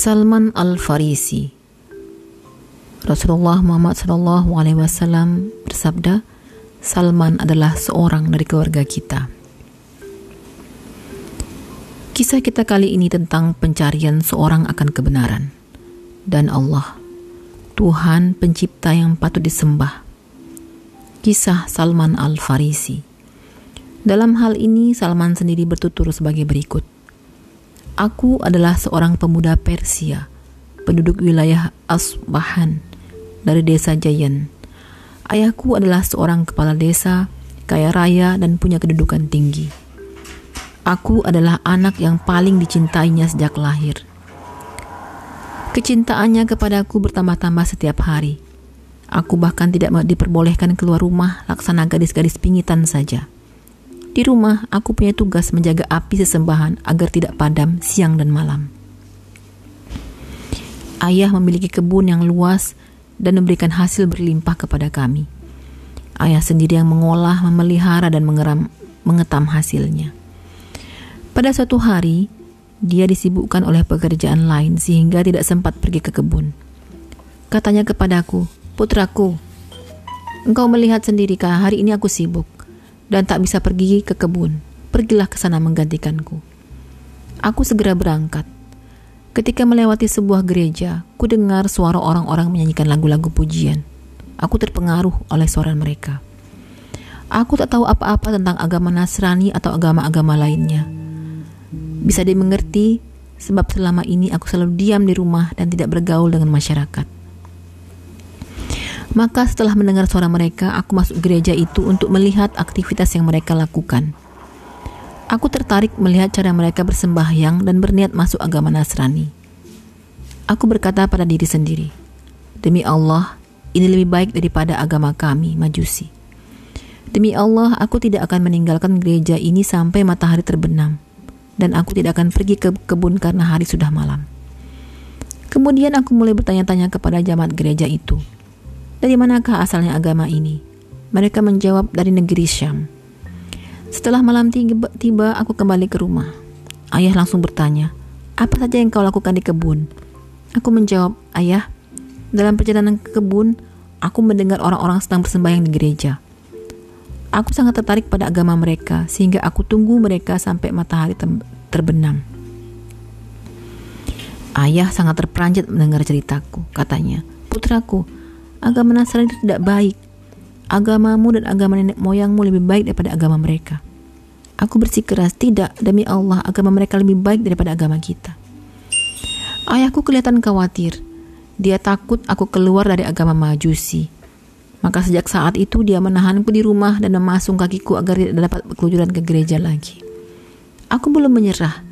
Salman Al-Farisi Rasulullah Muhammad Shallallahu Alaihi Wasallam bersabda, Salman adalah seorang dari keluarga kita. Kisah kita kali ini tentang pencarian seorang akan kebenaran dan Allah, Tuhan pencipta yang patut disembah. Kisah Salman Al-Farisi. Dalam hal ini Salman sendiri bertutur sebagai berikut. Aku adalah seorang pemuda Persia, penduduk wilayah Asbahan dari desa Jayan. Ayahku adalah seorang kepala desa, kaya raya dan punya kedudukan tinggi. Aku adalah anak yang paling dicintainya sejak lahir. Kecintaannya kepadaku bertambah-tambah setiap hari. Aku bahkan tidak diperbolehkan keluar rumah laksana gadis-gadis pingitan saja. Di rumah, aku punya tugas menjaga api sesembahan agar tidak padam siang dan malam. Ayah memiliki kebun yang luas dan memberikan hasil berlimpah kepada kami. Ayah sendiri yang mengolah, memelihara, dan mengeram, mengetam hasilnya. Pada suatu hari, dia disibukkan oleh pekerjaan lain sehingga tidak sempat pergi ke kebun. Katanya kepadaku, "Putraku, engkau melihat sendiri hari ini aku sibuk dan tak bisa pergi ke kebun. Pergilah ke sana menggantikanku. Aku segera berangkat. Ketika melewati sebuah gereja, ku dengar suara orang-orang menyanyikan lagu-lagu pujian. Aku terpengaruh oleh suara mereka. Aku tak tahu apa-apa tentang agama Nasrani atau agama-agama lainnya. Bisa dimengerti sebab selama ini aku selalu diam di rumah dan tidak bergaul dengan masyarakat. Maka setelah mendengar suara mereka, aku masuk gereja itu untuk melihat aktivitas yang mereka lakukan. Aku tertarik melihat cara mereka bersembahyang dan berniat masuk agama Nasrani. Aku berkata pada diri sendiri, Demi Allah, ini lebih baik daripada agama kami, Majusi. Demi Allah, aku tidak akan meninggalkan gereja ini sampai matahari terbenam, dan aku tidak akan pergi ke kebun karena hari sudah malam. Kemudian aku mulai bertanya-tanya kepada jamaat gereja itu, dari manakah asalnya agama ini? Mereka menjawab dari negeri Syam. Setelah malam tiba, tiba, aku kembali ke rumah. Ayah langsung bertanya, apa saja yang kau lakukan di kebun? Aku menjawab, ayah, dalam perjalanan ke kebun, aku mendengar orang-orang sedang bersembahyang di gereja. Aku sangat tertarik pada agama mereka, sehingga aku tunggu mereka sampai matahari terbenam. Ayah sangat terperanjat mendengar ceritaku, katanya. Putraku, agama Nasrani itu tidak baik. Agamamu dan agama nenek moyangmu lebih baik daripada agama mereka. Aku bersikeras, tidak, demi Allah, agama mereka lebih baik daripada agama kita. Ayahku kelihatan khawatir. Dia takut aku keluar dari agama majusi. Maka sejak saat itu dia menahanku di rumah dan memasung kakiku agar tidak dapat berkelujuran ke gereja lagi. Aku belum menyerah.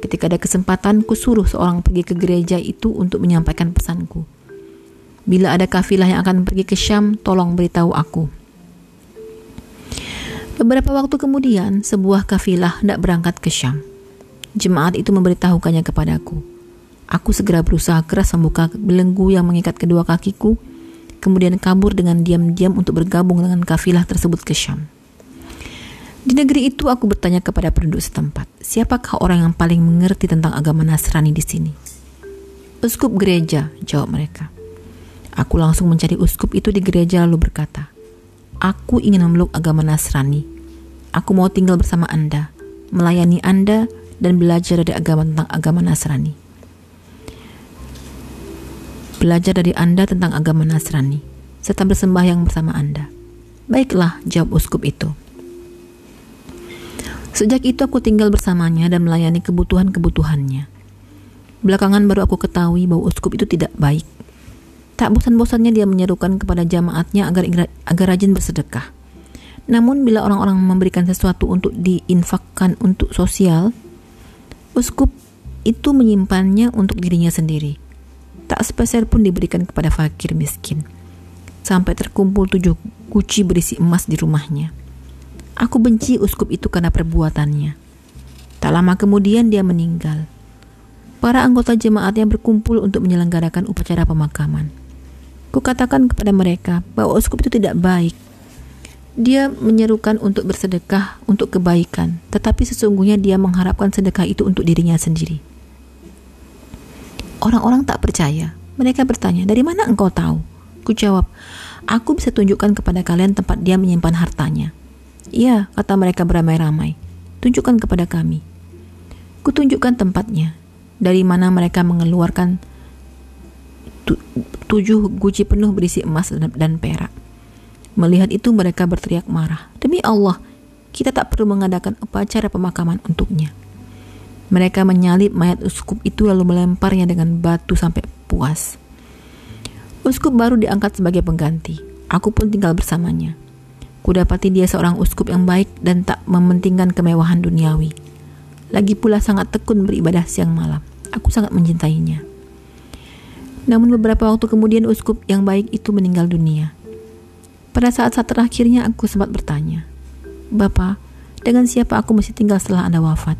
Ketika ada kesempatan, ku suruh seorang pergi ke gereja itu untuk menyampaikan pesanku. Bila ada kafilah yang akan pergi ke Syam, tolong beritahu aku. Beberapa waktu kemudian, sebuah kafilah hendak berangkat ke Syam. Jemaat itu memberitahukannya kepadaku. Aku segera berusaha keras membuka belenggu yang mengikat kedua kakiku, kemudian kabur dengan diam-diam untuk bergabung dengan kafilah tersebut ke Syam. Di negeri itu aku bertanya kepada penduduk setempat, siapakah orang yang paling mengerti tentang agama Nasrani di sini? Uskup gereja, jawab mereka. Aku langsung mencari uskup itu di gereja lalu berkata, Aku ingin memeluk agama Nasrani. Aku mau tinggal bersama Anda, melayani Anda, dan belajar dari agama tentang agama Nasrani. Belajar dari Anda tentang agama Nasrani, serta bersembahyang bersama Anda. Baiklah, jawab uskup itu. Sejak itu aku tinggal bersamanya dan melayani kebutuhan-kebutuhannya. Belakangan baru aku ketahui bahwa uskup itu tidak baik. Tak bosan-bosannya dia menyerukan kepada jamaatnya agar agar rajin bersedekah. Namun bila orang-orang memberikan sesuatu untuk diinfakkan untuk sosial, uskup itu menyimpannya untuk dirinya sendiri. Tak sepeser pun diberikan kepada fakir miskin. Sampai terkumpul tujuh guci berisi emas di rumahnya. Aku benci uskup itu karena perbuatannya. Tak lama kemudian dia meninggal. Para anggota jemaatnya berkumpul untuk menyelenggarakan upacara pemakaman. Kukatakan kepada mereka bahwa uskup itu tidak baik. Dia menyerukan untuk bersedekah untuk kebaikan, tetapi sesungguhnya dia mengharapkan sedekah itu untuk dirinya sendiri. Orang-orang tak percaya. Mereka bertanya, dari mana engkau tahu? Ku jawab, aku bisa tunjukkan kepada kalian tempat dia menyimpan hartanya. Iya, kata mereka beramai-ramai. Tunjukkan kepada kami. Kutunjukkan tempatnya, dari mana mereka mengeluarkan tujuh guci penuh berisi emas dan perak. Melihat itu mereka berteriak marah. Demi Allah, kita tak perlu mengadakan upacara pemakaman untuknya. Mereka menyalip mayat uskup itu lalu melemparnya dengan batu sampai puas. Uskup baru diangkat sebagai pengganti. Aku pun tinggal bersamanya. Kudapati dia seorang uskup yang baik dan tak mementingkan kemewahan duniawi. Lagi pula sangat tekun beribadah siang malam. Aku sangat mencintainya. Namun beberapa waktu kemudian uskup yang baik itu meninggal dunia. Pada saat-saat terakhirnya aku sempat bertanya, Bapak, dengan siapa aku mesti tinggal setelah Anda wafat?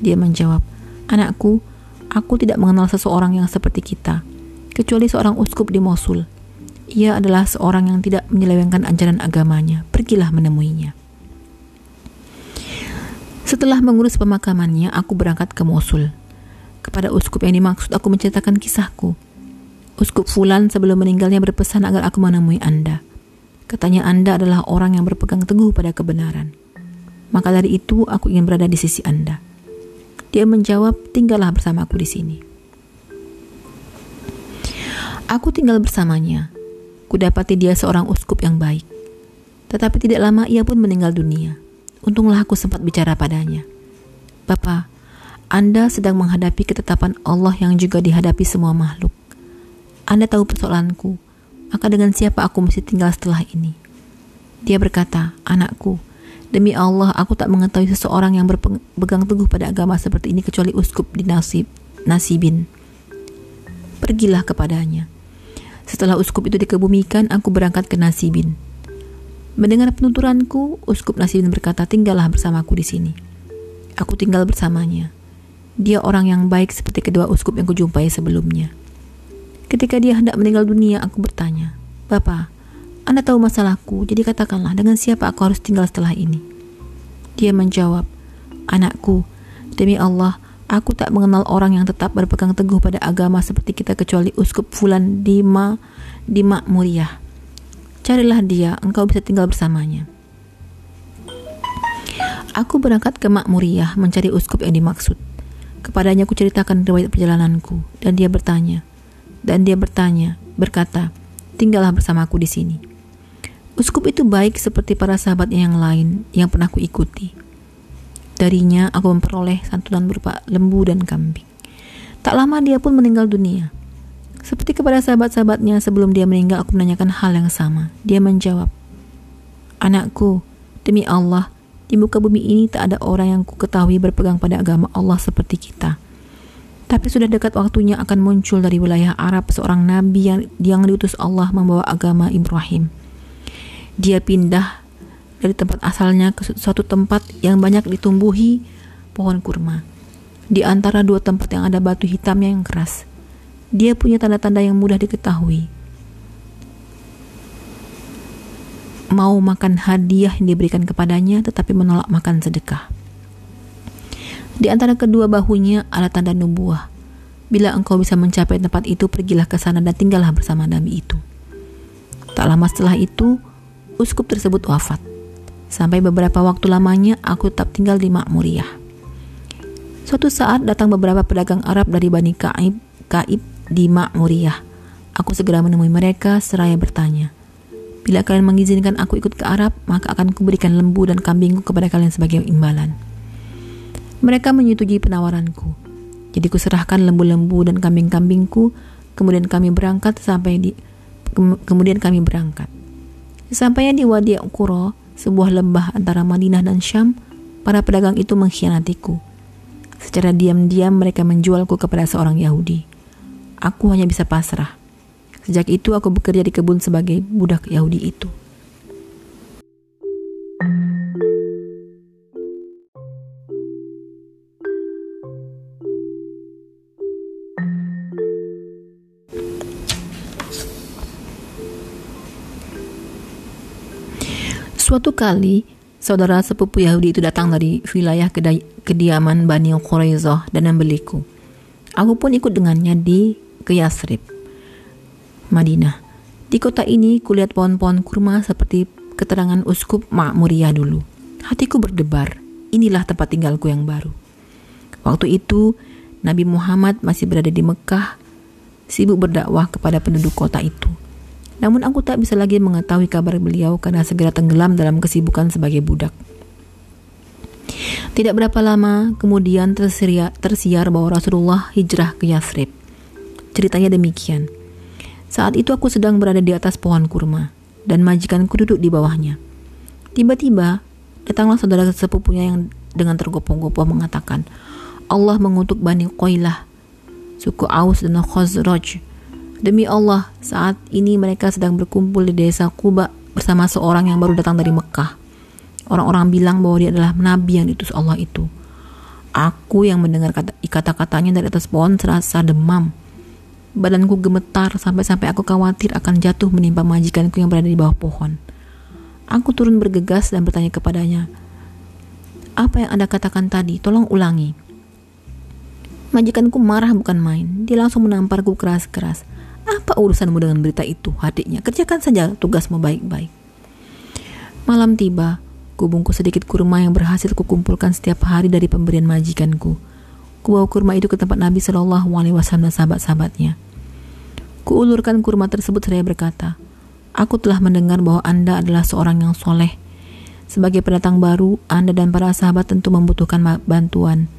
Dia menjawab, Anakku, aku tidak mengenal seseorang yang seperti kita, kecuali seorang uskup di Mosul. Ia adalah seorang yang tidak menyelewengkan ajaran agamanya. Pergilah menemuinya. Setelah mengurus pemakamannya, aku berangkat ke Mosul. Kepada uskup yang dimaksud, aku menceritakan kisahku. Uskup Fulan sebelum meninggalnya berpesan agar aku menemui Anda. Katanya Anda adalah orang yang berpegang teguh pada kebenaran. Maka dari itu aku ingin berada di sisi Anda. Dia menjawab, tinggallah bersama aku di sini. Aku tinggal bersamanya. Kudapati dia seorang uskup yang baik. Tetapi tidak lama ia pun meninggal dunia. Untunglah aku sempat bicara padanya. Bapak, Anda sedang menghadapi ketetapan Allah yang juga dihadapi semua makhluk. Anda tahu persoalanku, maka dengan siapa aku mesti tinggal setelah ini? Dia berkata, anakku, Demi Allah, aku tak mengetahui seseorang yang berpegang teguh pada agama seperti ini kecuali uskup di nasib, Nasibin. Pergilah kepadanya. Setelah uskup itu dikebumikan, aku berangkat ke Nasibin. Mendengar penuturanku, uskup Nasibin berkata, tinggallah bersamaku di sini. Aku tinggal bersamanya. Dia orang yang baik seperti kedua uskup yang kujumpai sebelumnya. Ketika dia hendak meninggal dunia, aku bertanya, Bapak, anda tahu masalahku, jadi katakanlah dengan siapa aku harus tinggal setelah ini. Dia menjawab, Anakku, demi Allah, aku tak mengenal orang yang tetap berpegang teguh pada agama seperti kita kecuali uskup Fulan di Ma di Makmuriyah. Carilah dia, engkau bisa tinggal bersamanya. Aku berangkat ke Makmuriyah mencari uskup yang dimaksud. Kepadanya aku ceritakan riwayat perjalananku dan dia bertanya. Dan dia bertanya, berkata, "Tinggallah bersamaku di sini." Uskup itu baik seperti para sahabatnya yang lain yang pernah kuikuti. Darinya aku memperoleh santunan berupa lembu dan kambing. Tak lama dia pun meninggal dunia. Seperti kepada sahabat-sahabatnya sebelum dia meninggal aku menanyakan hal yang sama. Dia menjawab, Anakku, demi Allah, di muka bumi ini tak ada orang yang ku ketahui berpegang pada agama Allah seperti kita. Tapi sudah dekat waktunya akan muncul dari wilayah Arab seorang nabi yang, yang diutus Allah membawa agama Ibrahim. Dia pindah dari tempat asalnya ke suatu tempat yang banyak ditumbuhi pohon kurma. Di antara dua tempat yang ada batu hitamnya yang keras. Dia punya tanda-tanda yang mudah diketahui. Mau makan hadiah yang diberikan kepadanya tetapi menolak makan sedekah. Di antara kedua bahunya ada tanda nubuah. Bila engkau bisa mencapai tempat itu, pergilah ke sana dan tinggallah bersama Nabi itu. Tak lama setelah itu, uskup tersebut wafat. Sampai beberapa waktu lamanya aku tetap tinggal di Makmuriyah. Suatu saat datang beberapa pedagang Arab dari Bani Kaib, Kaib di Makmuriyah. Aku segera menemui mereka seraya bertanya, Bila kalian mengizinkan aku ikut ke Arab, maka akan kuberikan lembu dan kambingku kepada kalian sebagai imbalan. Mereka menyetujui penawaranku. Jadi kuserahkan lembu-lembu dan kambing-kambingku, kemudian kami berangkat sampai di kemudian kami berangkat. Sesampainya di Wadi Qura, sebuah lembah antara Madinah dan Syam, para pedagang itu mengkhianatiku. Secara diam-diam mereka menjualku kepada seorang Yahudi. Aku hanya bisa pasrah. Sejak itu aku bekerja di kebun sebagai budak Yahudi itu. Suatu kali, saudara sepupu Yahudi itu datang dari wilayah kediaman Bani Quraizah dan membeliku. Aku pun ikut dengannya di ke Yasrib, Madinah. Di kota ini kulihat pohon-pohon kurma seperti keterangan uskup Ma'muriyah dulu. Hatiku berdebar, inilah tempat tinggalku yang baru. Waktu itu, Nabi Muhammad masih berada di Mekah, sibuk berdakwah kepada penduduk kota itu. Namun aku tak bisa lagi mengetahui kabar beliau karena segera tenggelam dalam kesibukan sebagai budak. Tidak berapa lama kemudian tersiar, tersiar bahwa Rasulullah hijrah ke Yasrib. Ceritanya demikian. Saat itu aku sedang berada di atas pohon kurma dan majikanku duduk di bawahnya. Tiba-tiba datanglah saudara sepupunya yang dengan tergopoh-gopoh mengatakan, Allah mengutuk Bani Qoilah, suku Aus dan Khazraj. Demi Allah, saat ini mereka sedang berkumpul di desa Kuba bersama seorang yang baru datang dari Mekah. Orang-orang bilang bahwa dia adalah nabi yang diutus Allah itu. Aku yang mendengar kata-katanya dari atas pohon serasa demam. Badanku gemetar sampai-sampai aku khawatir akan jatuh menimpa majikanku yang berada di bawah pohon. Aku turun bergegas dan bertanya kepadanya, apa yang Anda katakan tadi? Tolong ulangi. Majikanku marah bukan main. Dia langsung menamparku keras-keras. Apa urusanmu dengan berita itu, adiknya? Kerjakan saja tugasmu baik-baik. Malam tiba, Kubungkus sedikit kurma yang berhasil kukumpulkan setiap hari dari pemberian majikanku. Kubawa kurma itu ke tempat Nabi Shallallahu Alaihi Wasallam dan sahabat-sahabatnya. Kuulurkan kurma tersebut saya berkata, Aku telah mendengar bahwa Anda adalah seorang yang soleh. Sebagai pendatang baru, Anda dan para sahabat tentu membutuhkan bantuan.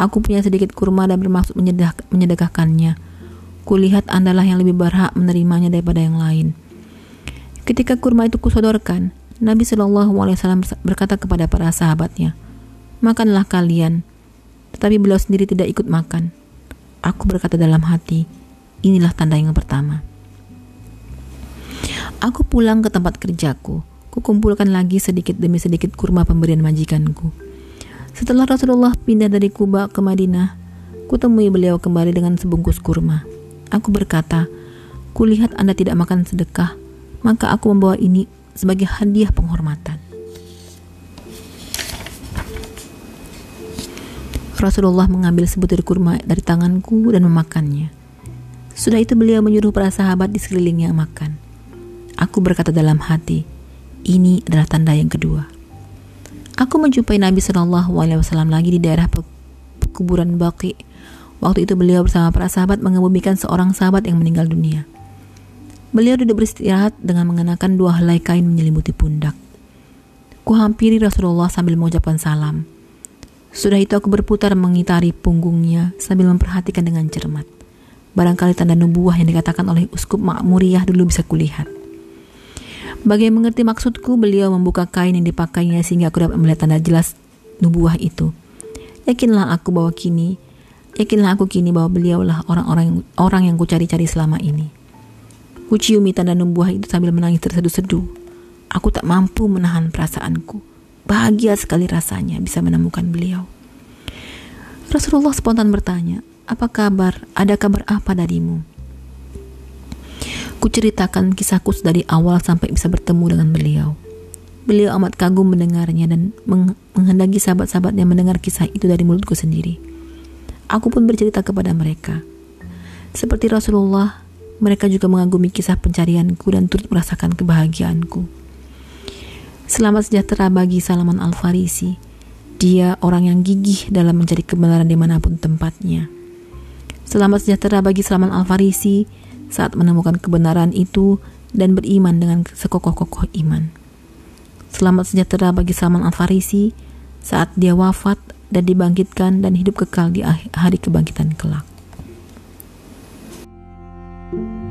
Aku punya sedikit kurma dan bermaksud menyedekahkannya. Kulihat Anda lah yang lebih berhak menerimanya daripada yang lain. Ketika kurma itu kusodorkan, Nabi Shallallahu Alaihi Wasallam berkata kepada para sahabatnya, makanlah kalian. Tetapi beliau sendiri tidak ikut makan. Aku berkata dalam hati, inilah tanda yang pertama. Aku pulang ke tempat kerjaku. Kukumpulkan lagi sedikit demi sedikit kurma pemberian majikanku. Setelah Rasulullah pindah dari Kuba ke Madinah, kutemui beliau kembali dengan sebungkus kurma. Aku berkata, kulihat Anda tidak makan sedekah, maka aku membawa ini sebagai hadiah penghormatan. Rasulullah mengambil sebutir kurma dari tanganku dan memakannya. Sudah itu beliau menyuruh para sahabat di sekelilingnya makan. Aku berkata dalam hati, ini adalah tanda yang kedua. Aku menjumpai Nabi Shallallahu Alaihi Wasallam lagi di daerah pekuburan Baki. Waktu itu beliau bersama para sahabat mengebumikan seorang sahabat yang meninggal dunia. Beliau duduk beristirahat dengan mengenakan dua helai kain menyelimuti pundak. Ku hampiri Rasulullah sambil mengucapkan salam. Sudah itu aku berputar mengitari punggungnya sambil memperhatikan dengan cermat. Barangkali tanda nubuah yang dikatakan oleh uskup Ma'muriyah dulu bisa kulihat. Bagi mengerti maksudku, beliau membuka kain yang dipakainya sehingga aku dapat melihat tanda jelas nubuah itu. Yakinlah aku bahwa kini, yakinlah aku kini bahwa beliaulah orang-orang orang yang kucari-cari selama ini. Kuciumi tanda nubuah itu sambil menangis terseduh-seduh. Aku tak mampu menahan perasaanku. Bahagia sekali rasanya bisa menemukan beliau. Rasulullah spontan bertanya, apa kabar? Ada kabar apa darimu? Kuceritakan kisahku dari awal sampai bisa bertemu dengan beliau. Beliau amat kagum mendengarnya dan menghendaki sahabat-sahabatnya mendengar kisah itu dari mulutku sendiri. Aku pun bercerita kepada mereka. Seperti Rasulullah, mereka juga mengagumi kisah pencarianku dan turut merasakan kebahagiaanku. Selamat sejahtera bagi Salman Al-Farisi. Dia orang yang gigih dalam mencari kebenaran di mana pun tempatnya. Selamat sejahtera bagi Salman Al-Farisi saat menemukan kebenaran itu dan beriman dengan sekokoh-kokoh iman. Selamat sejahtera bagi Salman Al-Farisi saat dia wafat dan dibangkitkan dan hidup kekal di hari kebangkitan kelak. thank you